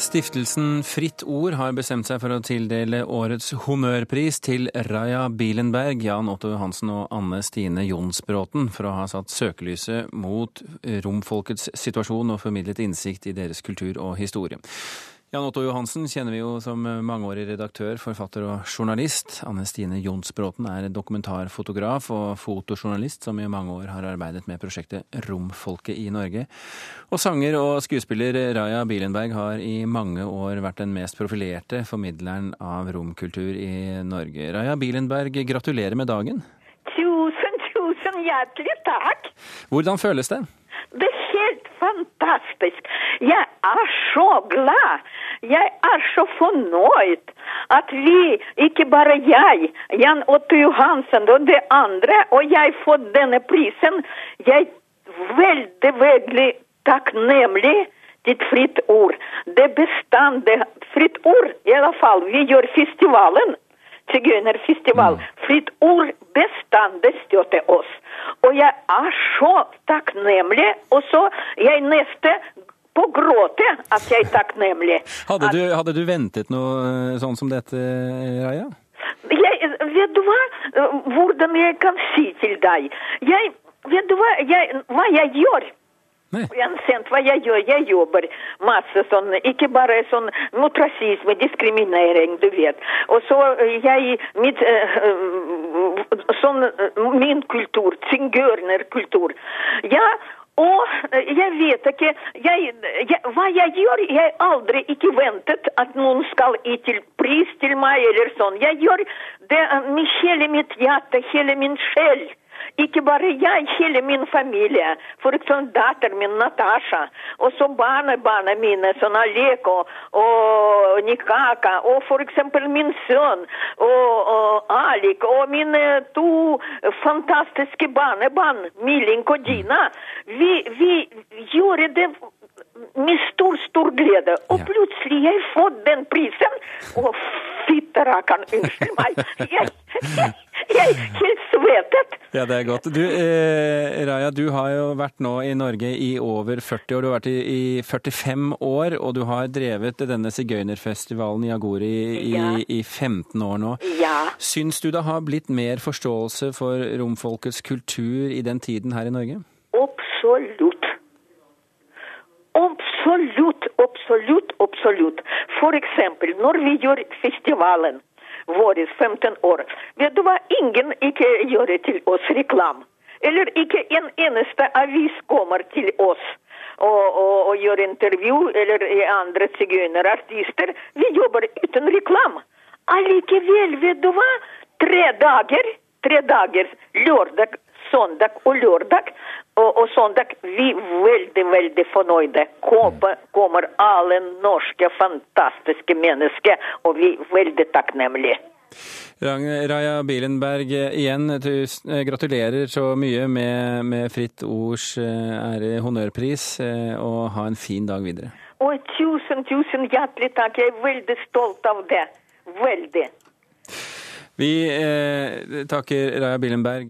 Stiftelsen Fritt Ord har bestemt seg for å tildele årets honnørpris til Raja Bilenberg, Jan Otto Johansen og Anne Stine Jonsbråten for å ha satt søkelyset mot romfolkets situasjon og formidlet innsikt i deres kultur og historie. Jan Otto Johansen kjenner vi jo som mangeårig redaktør, forfatter og journalist. Anne Stine Jonsbråten er dokumentarfotograf og fotojournalist som i mange år har arbeidet med prosjektet Romfolket i Norge. Og sanger og skuespiller Raja Bilenberg har i mange år vært den mest profilerte formidleren av romkultur i Norge. Raja Bilenberg, gratulerer med dagen. Tusen, tusen hjertelig takk. Hvordan føles det? Det er helt fantastisk. Jeg er så glad. Jeg er så fornøyd at vi, ikke bare jeg, Jan Otto Johansen og de andre, og jeg fått denne prisen. Jeg er veldig, veldig takknemlig til Fritt Ord. Det bestandet Fritt Ord, i alle fall. Vi gjør festivalen. Sigøynerfestival. Fritt Ord bestandig støtter oss. Og jeg er så takknemlig. Og så jeg neste på gråte at jeg er takknemlig. Hadde du, hadde du ventet noe sånn som dette, Raja? Jeg, vet du hva? Hvordan jeg kan si til deg? Jeg, vet du hva jeg, hva jeg gjør? Nei. Uansett hva jeg gjør, jeg jobber masse sånn, ikke bare sånn mot rasisme, diskriminering, du vet. Og så jeg, mitt, uh, sånn, min kultur, sigøynerkultur. Ja, og jeg vet ikke jeg, jeg, Hva jeg gjør? Jeg aldri ikke ventet at noen skal gi til pris til meg eller sånn. Jeg gjør det med hele mitt hjerte, hele min sjel. Ikke bare jeg, hele min familie. For eksempel datteren min Natasha. Og så barnebarna mine, sånn Aleko og, og Nikaka. Og for eksempel min sønn og, og Alik. Og mine to fantastiske barnebarn, Milink og Dina. Vi, vi gjorde det med stor, stor glede. Og plutselig jeg fått den prisen. Å, fytterakkeren, unnskyld meg. Jeg, jeg, jeg helt svetet. Ja, det er godt. Du, eh, Raja, du har jo vært nå i Norge i over 40 år. Du har vært i, i 45 år, og du har drevet denne sigøynerfestivalen i Agori i, Ja. i 15 år nå. Ja. Syns du det har blitt mer forståelse for romfolkets kultur i den tiden her i Norge? Absolutt. Absolutt, absolutt, absolutt. For eksempel når vi gjør festivalen vår 15 år, vet du ingen ikke gjør til oss reklam. Eller ikke en eneste avis kommer til oss og, og, og gjør intervju, eller andre sigøynerartister. Vi jobber uten reklam. Allikevel, vet du hva, tre dager, tre dager, lørdag, søndag og lørdag, og, og søndag, vi er veldig, veldig fornøyde. Kommer, kommer alle norske fantastiske mennesker, og vi er veldig takknemlige. Raja Bilenberg, igjen tus- eh, gratulerer så mye med, med Fritt Ords eh, ære honnørpris, eh, og ha en fin dag videre. Og tusen, tusen hjertelig takk. Jeg er veldig stolt av det. Veldig. Vi eh, takker Raja Bilenberg.